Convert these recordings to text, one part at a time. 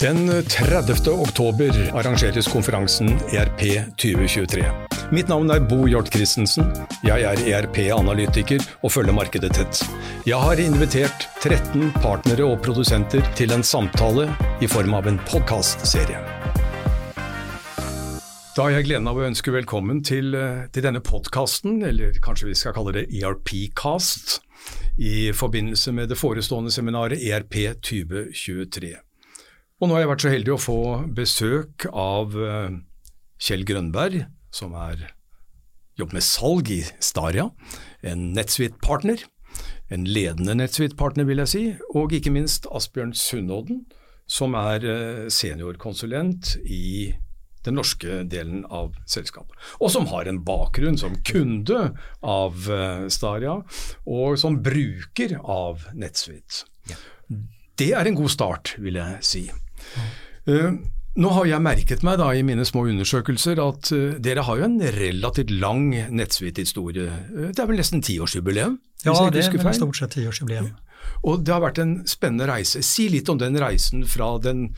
Den 30. oktober arrangeres konferansen ERP 2023. Mitt navn er Bo Hjort Christensen. Jeg er ERP-analytiker og følger markedet tett. Jeg har invitert 13 partnere og produsenter til en samtale i form av en podkastserie. Da har jeg gleden av å ønske velkommen til, eh, til denne podkasten, eller kanskje vi skal kalle det ERP-cast, i forbindelse med det forestående seminaret ERP 2023. Og nå har jeg vært så heldig å få besøk av eh, Kjell Grønberg, som er jobber med salg i Staria, en Netsuite-partner. En ledende Netsuite-partner, vil jeg si. Og ikke minst Asbjørn Sundodden, som er eh, seniorkonsulent i den norske delen av selskapet. Og som har en bakgrunn som kunde av eh, Staria, og som bruker av Netsuite. Ja. Det er en god start, vil jeg si. Uh, nå har jeg merket meg da i mine små undersøkelser at uh, dere har jo en relativt lang nettsuite-historie. Uh, det er vel nesten tiårsjubileum? Ja, det er vel stort sett tiårsjubileum. Og det har vært en spennende reise. Si litt om den reisen fra den,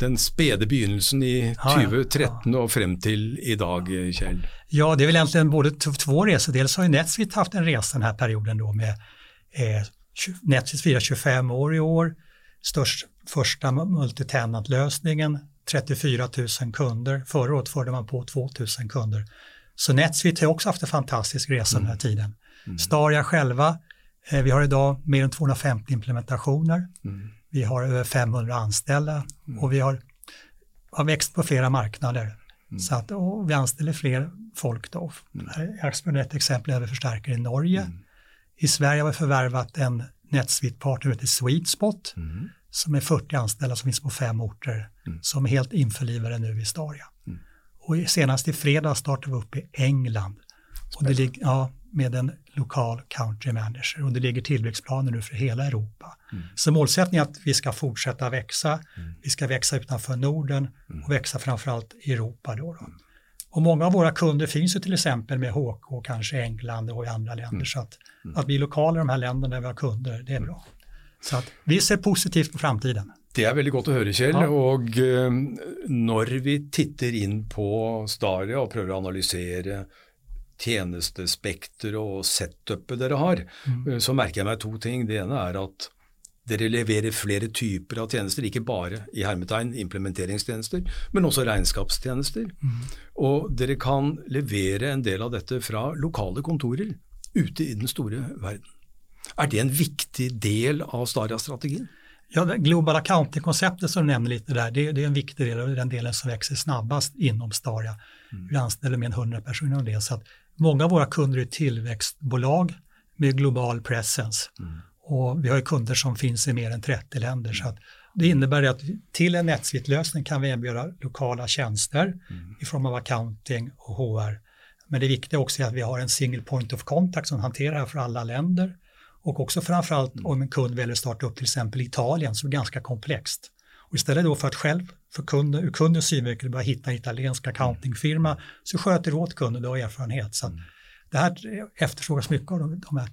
den spede begynnelsen i 2013 ja, ja. og frem til i dag, Kjell. Ja, det er vel egentlig både to reser. Dels har jo Netsuite hatt en reise denne perioden da, med eh, Netsuite firer 25 år i år. Størst första multitenantlösningen, 34 000 kunder. Förra året förde man på 2 000 kunder. Så NetSuite har också haft en fantastisk resa mm. den här tiden. Mm. Staria själva, eh, vi har idag mer än 250 implementationer. Mm. Vi har över 500 anställda mm. och vi har, har växt på flera marknader. Mm. Så att, vi anställer fler folk då. Mm. Jag ett exempel där vi förstärker i Norge. Mm. I Sverige har vi förvärvat en NetSuite-partner som heter SweetSpot. Mm som är 40 anställda som finns på fem orter mm. som är helt införlivade nu i Staria. Mm. Och senast i fredag startade vi upp i England och det lig- ja, med en lokal country manager och det ligger tillväxtplaner nu för hela Europa. Mm. Så målsättningen är att vi ska fortsätta växa, mm. vi ska växa utanför Norden mm. och växa framförallt i Europa. Då, då. Och många av våra kunder finns ju till exempel med HK, kanske i England och i andra länder. Mm. Så att, att vi är lokala i de här länderna där vi har kunder, det är bra. Så att vi ser positivt på framtiden. Det er veldig godt å høre, Kjell. Ja. Og uh, når vi titter inn på Staria og prøver å analysere tjenestespekteret og setupet dere har, mm. uh, så merker jeg meg to ting. Det ene er at dere leverer flere typer av tjenester, ikke bare i hermetegn implementeringstjenester, men også regnskapstjenester. Mm. Og dere kan levere en del av dette fra lokale kontorer ute i den store verden. Er det en viktig del av Staria-strategien? Ja, Global accounting-konseptet som du nämner lite där, det, det, är en viktig del av den delen som växer snabbast inom Staria. Mm. Vi anställer mer än 100 personer om det. Så att många av våra kunder är tillväxtbolag med global presence. Mm. Och vi har kunder som finns i mer än 30 länder. Så det innebär att till en NetSuite-lösning kan vi erbjuda lokala tjänster mm. i form av accounting och HR. Men det viktiga också är att vi har en single point of contact som hanterar det här för alla länder och också framförallt mm. om en kund väljer att starta upp till exempel Italien som är ganska komplext. Och istället då för att själv, för kunden, ur kundens synvinkel, börja hitta en italiensk accountingfirma så sköter du åt kunden, du har erfarenhet. Så mm. Det här efterfrågas mycket av de, de här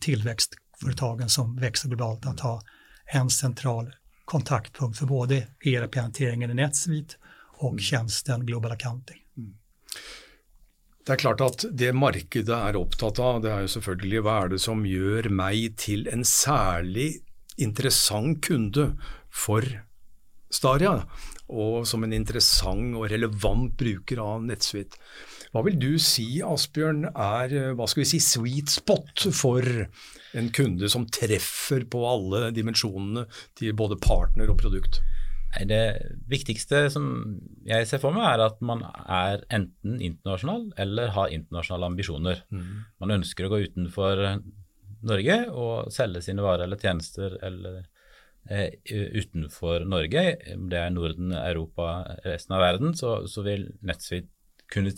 tillväxtföretagen som växer globalt att ha en central kontaktpunkt för både ERP-hanteringen i NetSuite och tjenesten tjänsten Global Accounting. Mm. Det er klart at det markedet er opptatt av, det er jo selvfølgelig hva er det som gjør meg til en særlig interessant kunde for Staria, og som en interessant og relevant bruker av Netsuite. Hva vil du si, Asbjørn, er hva skal vi si, sweet spot for en kunde som treffer på alle dimensjonene til både partner og produkt? Det viktigste som jeg ser for meg, er at man er enten internasjonal eller har internasjonale ambisjoner. Mm. Man ønsker å gå utenfor Norge og selge sine varer eller tjenester eller eh, utenfor Norge. Det er Norden, Europa, resten av verden, så, så vil NetSuite kunne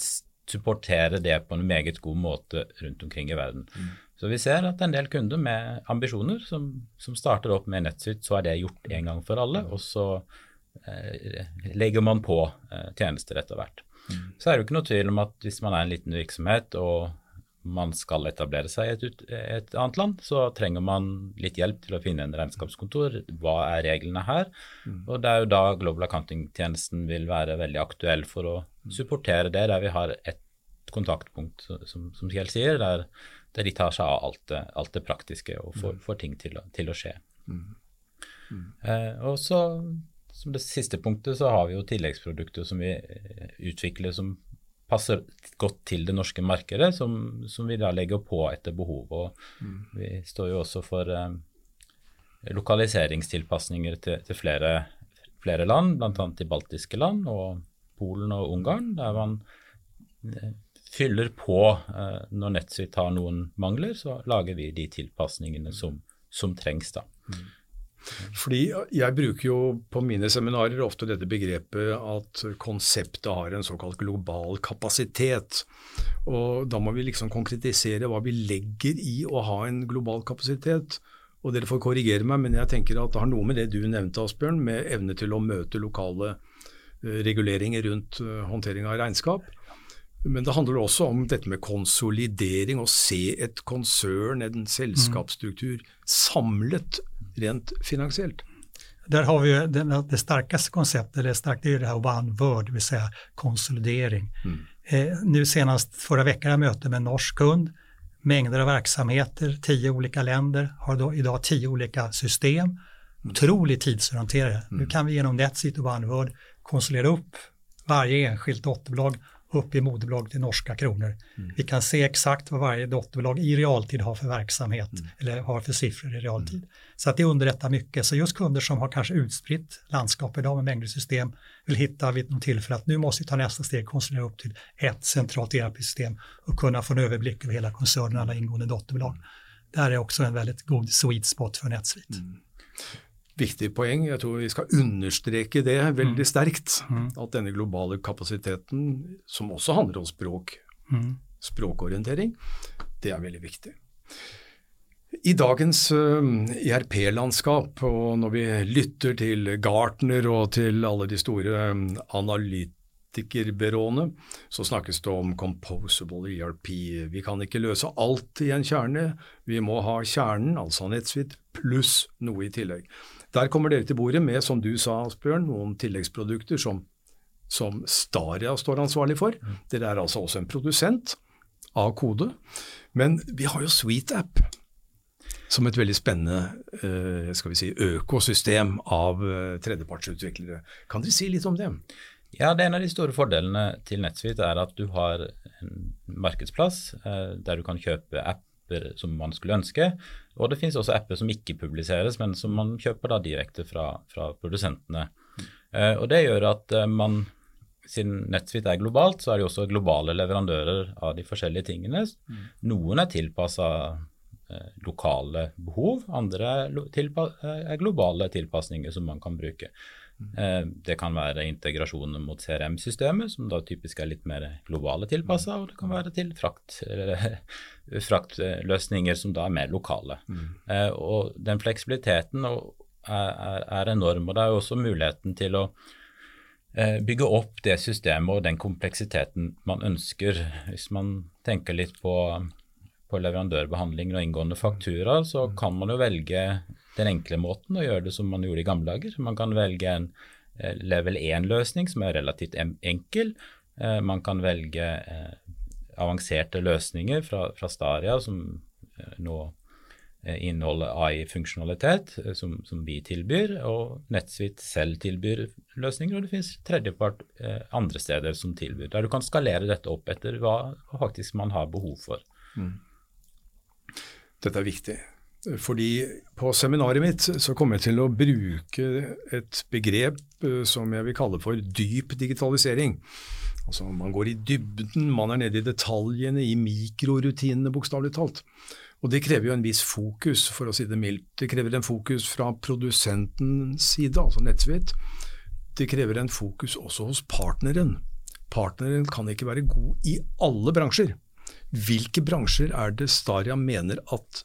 supportere det på en meget god måte rundt omkring i verden. Mm. Så vi ser at en del kunder med ambisjoner som, som starter opp med NetSuite, så er det gjort en gang for alle. og så eh, legger man på eh, tjenester etter hvert. Mm. Så er det jo ikke noe tvil om at hvis man er en liten virksomhet og man skal etablere seg i et, et, annet land, så trenger man litt hjelp til å finne en regnskapskontor. Hva er reglene her? Mm. Og Det er jo da Global Accounting-tjenesten vil være veldig aktuell for å mm. supportere det, der vi har et kontaktpunkt, som, som Kjell sier, der, der, de tar seg av alt det, alt det praktiske og får, mm. får ting til til å skje. Mm. Mm. Eh, og så, som det siste punktet, så har vi jo tilleggsprodukter som vi eh, utvikler som passer godt til det norske markedet, som, som vi da legger på etter behov. Og mm. Vi står jo også for eh, lokaliseringstilpasninger til, til flere, flere, land, bl.a. de baltiske land og Polen og Ungarn, der man eh, fyller på eh, når Netsuite har noen mangler, så lager vi de tilpasningene som, som trengs. da. Mm. Fordi Jeg bruker jo på mine seminarer ofte dette begrepet at konseptet har en såkalt global kapasitet. Og Da må vi liksom konkretisere hva vi legger i å ha en global kapasitet. Og Dere får korrigere meg, men jeg tenker at det har noe med det du nevnte, Asbjørn, med evne til å møte lokale uh, reguleringer rundt uh, håndtering av regnskap. Men det handler også om dette med konsolidering, å se et konsern, en selskapsstruktur, samlet rent finansiellt. Der har vi det, det starkaste konceptet, det, starkt, det är det här one word, det vill säga konsolidering. Mm. Eh, nu senast förra veckan jag möte med en norsk kund, mängder av verksamheter, tio olika länder, har då idag tio olika system. Mm. Otroligt tidsorienterade. Mm. Nu kan vi genom og och OneWord konsolidera upp varje enskilt dotterbolag upp i moderbolag i norska kronor. Mm. Vi kan se exakt vad varje dotterbolag i realtid har för verksamhet mm. eller har för siffror i realtid. Mm. Så att det underlättar mycket. Så just kunder som har kanske utspritt landskap idag med mängder system vill hitta vid något tillfälle att nu måste vi ta nästa steg, konsolidera upp till ett centralt ERP-system och kunna få en överblick över hela koncernen, alla ingående dotterbolag. Där är också en väldigt god sweet spot för NetSuite. Viktig poeng. Jeg tror vi skal understreke det veldig mm. sterkt. Mm. At denne globale kapasiteten, som også handler om språk, mm. språkorientering, det er veldig viktig. I dagens IRP-landskap, og når vi lytter til Gartner og til alle de store um, analytikerbyråene, så snakkes det om composable ERP. Vi kan ikke løse alt i en kjerne, vi må ha kjernen, altså nettsvitt, pluss noe i tillegg. Der kommer dere til bordet med, som du sa, Asbjørn, noen tilleggsprodukter som, som Staria står ansvarlig for. Mm. Dere er altså også en produsent av kode. Men vi har jo SweetApp som et veldig spennende uh, skal vi si, økosystem av uh, tredjepartsutviklere. Kan dere si litt om det? Ja, det En av de store fordelene til NetSuite er at du har en markedsplass uh, der du kan kjøpe apper som man skulle ønske. Og det finnes også apper som ikke publiseres, men som man kjøper da direkte fra, fra produsentene. Mm. og det gjør at uh, man siden NetSuite er globalt, så er det også globale leverandører av de forskjellige tingene. Mm. Noen er tilpassa eh, lokale behov, andre er, tilpa er, globale tilpasninger som man kan bruke. Eh, det kan være integrasjoner mot CRM-systemet, som da typisk er litt mer globale tilpassa, og det kan være til frakt, fraktløsninger som da er mer lokale. Mm. Eh, og den fleksibiliteten er, er, enorm, og det er jo også muligheten til å eh, bygge opp det systemet og den kompleksiteten man ønsker. Hvis man tenker litt på, på leverandørbehandlinger og inngående fakturaer, så mm. kan man jo velge den enkle måten å gjøre det som man gjorde i gamle dager. Man kan velge en eh, level 1-løsning som er relativt enkel. Eh, man kan velge eh, avanserte løsninger fra, fra Staria som nå inneholder AI-funksjonalitet, som, som, vi tilbyr, og Netsuite selv tilbyr løsninger, og det finnes tredjepart andre steder som tilbyr, der du kan skalere dette opp etter hva faktisk man har behov for. Mm. Dette er viktig. Fordi på seminaret mitt så kommer jeg til å bruke et begrep eh, som jeg vil kalle for dyp digitalisering. Altså Man går i dybden, man er nede i detaljene, i mikrorutinene, bokstavelig talt. Og det krever jo en viss fokus, for å si det mildt. Det krever en fokus fra produsentens side, altså Nettsvitt. Det krever en fokus også hos partneren. Partneren kan ikke være god i alle bransjer. Hvilke bransjer er det Staria mener at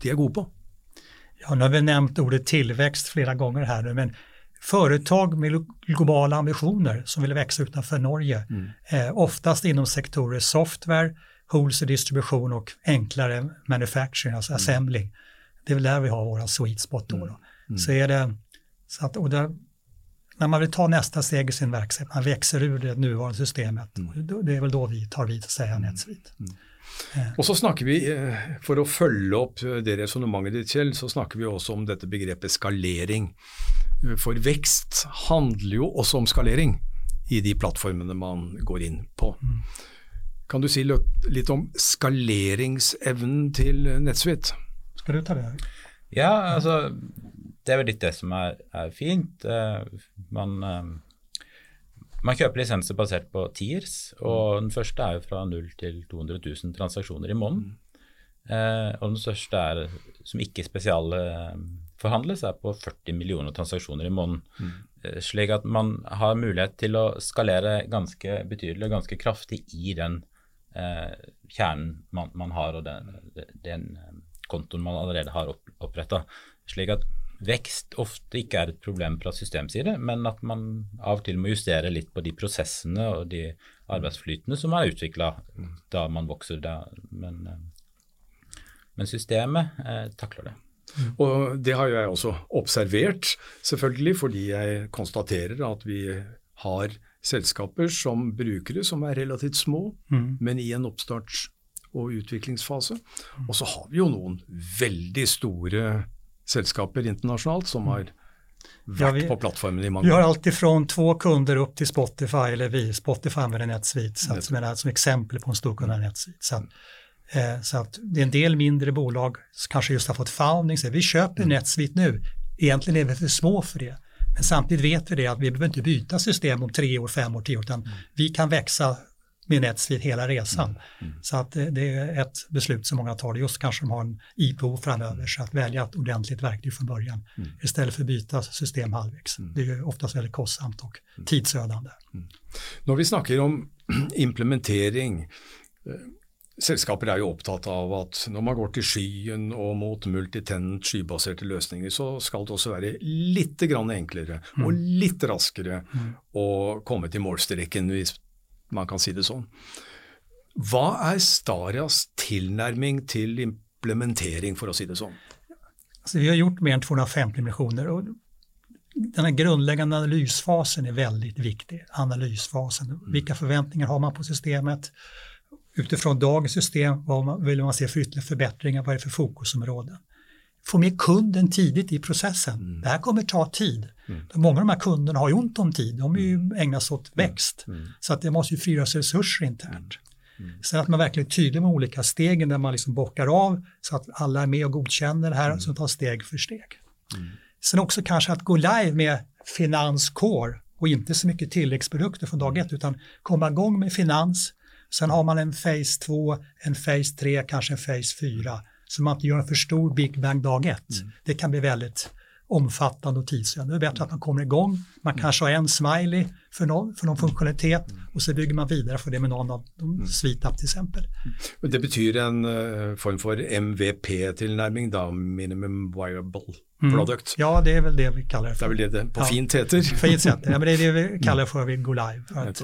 de är gode på. Ja, nu har vi nämnt ordet tillväxt flera gånger här nu, men företag med globala ambitioner som vill växa utanför Norge, mm. eh, oftast inom sektorer software, wholesale distribution och enklare manufacturing, alltså Mm. assembling. Det är väl där vi har våra sweet spot då. då. Mm. Så är det, så att, och där, när man vill ta nästa steg i sin verksamhet, man växer ur det nuvarande systemet, Mm. det är väl då vi tar vid och säger NetSuite. Og så snakker vi, eh, For å følge opp eh, det resonnementet ditt, Kjell, så snakker vi også om dette begrepet skalering. For vekst handler jo også om skalering i de plattformene man går inn på. Kan du si litt om skaleringsevnen til eh, NetSuite? Skal du ta det? Ja, altså det er vel litt det som er, er fint. Man, man kjøper lisenser basert på tiers, og den første er jo fra 0 til 200 000 transaksjoner i måneden. Eh, og den største er, som ikke spesialforhandles, er på 40 millioner transaksjoner i måneden. Mm. slik at man har mulighet til å skalere ganske betydelig og ganske kraftig i den eh, kjernen man, man har, og den, den eh, kontoen man allerede har opp, oppretta. Slik at vekst ofte ikke er et problem fra systemside, men at man av og til må justere litt på de prosessene og de arbeidsflytene som er utvikla da man vokser. Da. Men, eh, men systemet eh, takler det. Og det har jo jeg også observert, selvfølgelig, fordi jeg konstaterer at vi har selskaper som brukere som er relativt små, Mm. men i en oppstarts- og utviklingsfase. Og så har vi jo noen veldig store selskaper internasjonalt som har vært Ja, vi- på plattformen i mange år. Vi har alt fra ifrån två kunder upp till Spotify, eller vi, Spotify använder NetSuite, så att, som, som exempel på en stor kund av NetSuite. Så, eh, så att det är en del mindre bolag som kanske just har fått founding, så vi köper NetSuite nu, egentligen är vi för små för det. Men samtidigt vet vi det att vi behöver inte byta system om tre år, fem år, tio år, utan vi kan växa med NetSuite hela resan. Så att det är ett beslut som många tar, just kanske de har en IPO framöver, så att välja ett ordentligt verktyg från början istället för att byta system halvvägs. Det är oftast väldigt kostsamt och tidsödande. Når vi snakker om implementering eh, Selskaper er jo opptatt av at når man går til skyen og mot multitenant skybaserte løsninger, så skal det også være litt enklere og litt raskere å komme til målstreken, hvis man kan si det sånn. Hva er Starias tilnærming til implementering, for å si det sånn? Altså, vi har gjort mer enn 250 misjoner. og denne grunnleggende analysfasen er veldig viktig. Analysfasen, vilka forventninger har man på systemet? Utifrån dagens system, hva man, vill man se for ytterligere forbedringer? Hva er det for fokusområden? Få med kunden tidigt i processen. Det här kommer ta tid. Många av de här kunderna har ju ont om tid. De är ju ägnar sig åt växt. Så att det måste ju frigöras resurser internt. Sen att man verkligen är tydlig med olika stegen där man liksom bockar av så att alla är med och godkänner det här och så tar steg för steg. Sen också kanske att gå live med finanskår och inte så mycket tilläggsprodukter från dag ett utan komma igång med finans. Sen har man en phase 2, en phase 3, kanske en phase 4. Så man inte gör en för stor big bang dag ett. Det kan bli väldigt omfattande och tidsödande. Det är bättre att man kommer igång. Man kanske har en smiley för någon, för någon funktionalitet och så bygger man vidare för det med någon av de SweetUp till exempel. Det betyr en uh, form for MVP-tilnærming, da, minimum viable product. Ja, det är väl det vi kallar det Det för. er vel det det på Ja. fint heter. Fint heter Ja, men det är det vi kallar för att vi går live. Att,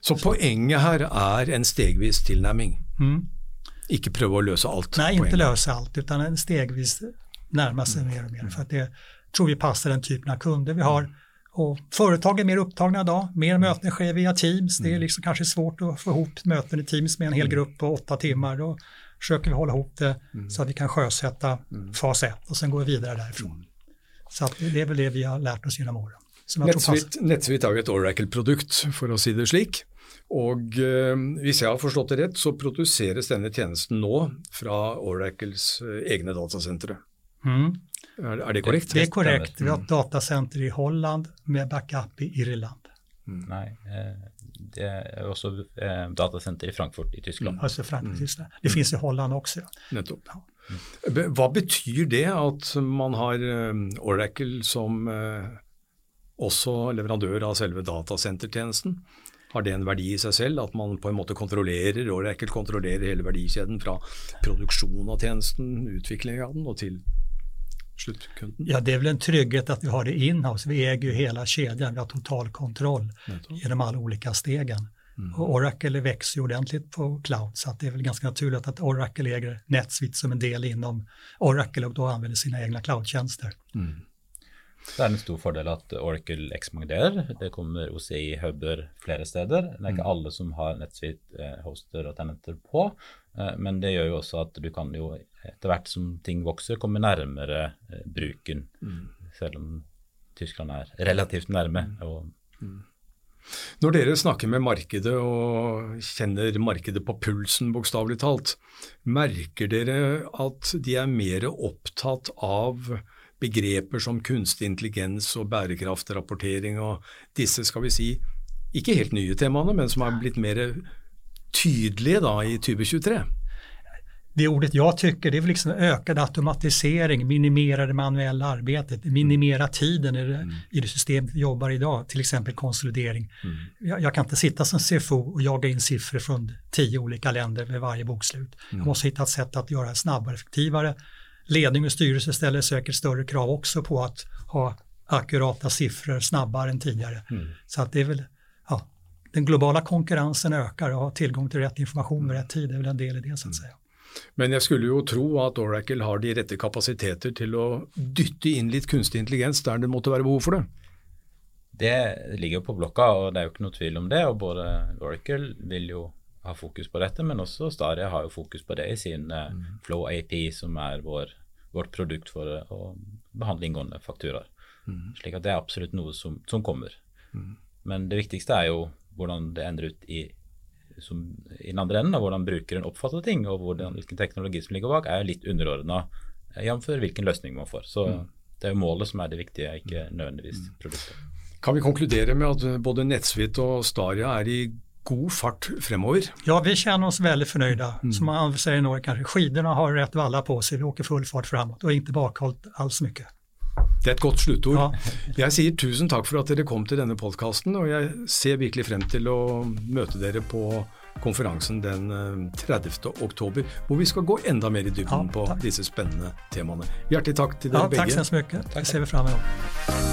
Så poenget her er en stegvis tilnærming. mm. Ikke prøve å løse alt Nej, ikke inte alt, gang. lösa allt utan stegvis närma sig mer och mer. För att det tror vi passar den typen av kunder vi har. Och företag är mer upptagna idag, mer möten sker via Teams. Det är liksom kanske svårt att få ihop möten i Teams med en hel grupp på åtta timmar. Då försöker vi hålla ihop det så att vi kan sjösätta fas 1 och sen går vi vidare därifrån. Så det er vel det vi har lært oss gjennom året. NetSuite, NetSuite er jo et Oracle-produkt, for å si det slik. Og eh, hvis jeg har forstått det rett, så produseres denne tjenesten nå fra Oracles eh, egne datasentre. Mm. Er, er det korrekt? Det er korrekt. Vi har et datacenter i Holland med backup i Irland. Nei, eh, det er også eh, datasenter i Frankfurt i Tyskland. Alltså Frankrike, Tyskland. Det finnes i Holland også. Nettopp. Be- Hva betyr det at man har eh, Oracle som eh, også leverandør av selve datasentertjenesten? Har det en verdi i seg selv, at man på en måte kontrollerer, Oracle kontrollerer hele verdikjeden fra produksjon av tjenesten, utvikling av den, og til sluttkunden? Ja, det er vel en trygghet at vi har det inhouse. Vi eier jo hele kjeden. vi har total kontroll gjennom alle ulike stegen. Mm. Og Oracle växer ju ordentligt på cloud så det er vel ganske naturlig at Oracle äger NetSuite som en del inom Oracle og da använder egne cloud-tjenester. Mm. Det er en stor fordel at Oracle ekspanderer. Det kommer OCI-huber flere steder. Det er ikke mm. alle som har NetSuite-hoster og tenenter på, eh, men det gjør jo også at du kan jo etter hvert som ting vokser, komme nærmere eh, bruken. Mm. Selv om Tyskland er relativt nærme. Mm. Og. Når dere snakker med markedet og kjenner markedet på pulsen, bokstavelig talt, merker dere at de er mer opptatt av begreper som kunstig intelligens og bærekraftrapportering og disse, skal vi si, ikke helt nye temaene, men som har blitt mer tydelige da i 2023? det ordet jeg tycker det är liksom ökad automatisering, minimera det manuella arbeidet, minimera tiden i det, mm. i det system vi jobbar idag, till exempel konsolidering. Mm. Jeg, jeg kan ikke sitta som CFO og jage inn siffror fra tio olika länder ved varje bokslut. Mm. Jeg måste hitta ett sätt att göra det snabbare, effektivare. Ledning och styrelse ställer säkert större krav också på att ha akkurata siffror snabbare än tidigare. Mm. Så att det är väl, ja, den globala konkurrensen ökar och ha tillgång till rätt information vid rätt tid är väl en del i det så att mm. säga. Men jeg skulle jo tro at Oracle har de rette kapasiteter til å dytte inn litt kunstig intelligens der det måtte være behov for det? Det ligger jo på blokka, og det er jo ikke noe tvil om det. og Både Oracle vil jo ha fokus på dette, men også Staria har jo fokus på det i sin eh, mm. Flow AP, som er vår, vårt produkt for å behandle inngående fakturaer. Mm. Slik at det er absolutt noe som, som kommer. Mm. Men det viktigste er jo hvordan det ender ut i som, i den andre enden, og hvordan brukeren oppfatter ting, og hvordan, hvilken teknologi som ligger bak, er litt underordna eh, jf. hvilken løsning man får. Så mm. det er jo målet som er det viktige, ikke nødvendigvis mm. produktet. Kan vi konkludere med at både NetSuite og Staria er i god fart fremover? Ja, vi kjenner oss veldig fornøyde. Mm. Som man sier i Norge, skidene har rett valla på seg, vi åker full fart fremover og ikke bakholdt alls mye. Det er et godt sluttord. Ja. Jeg sier tusen takk for at dere kom til denne podkasten, og jeg ser virkelig frem til å møte dere på konferansen den 30. Eh, oktober, hvor vi skal gå enda mer i dybden ja, på disse spennende temaene. Hjertelig takk til dere ja, begge. Takk så mye. Det ser vi fram til.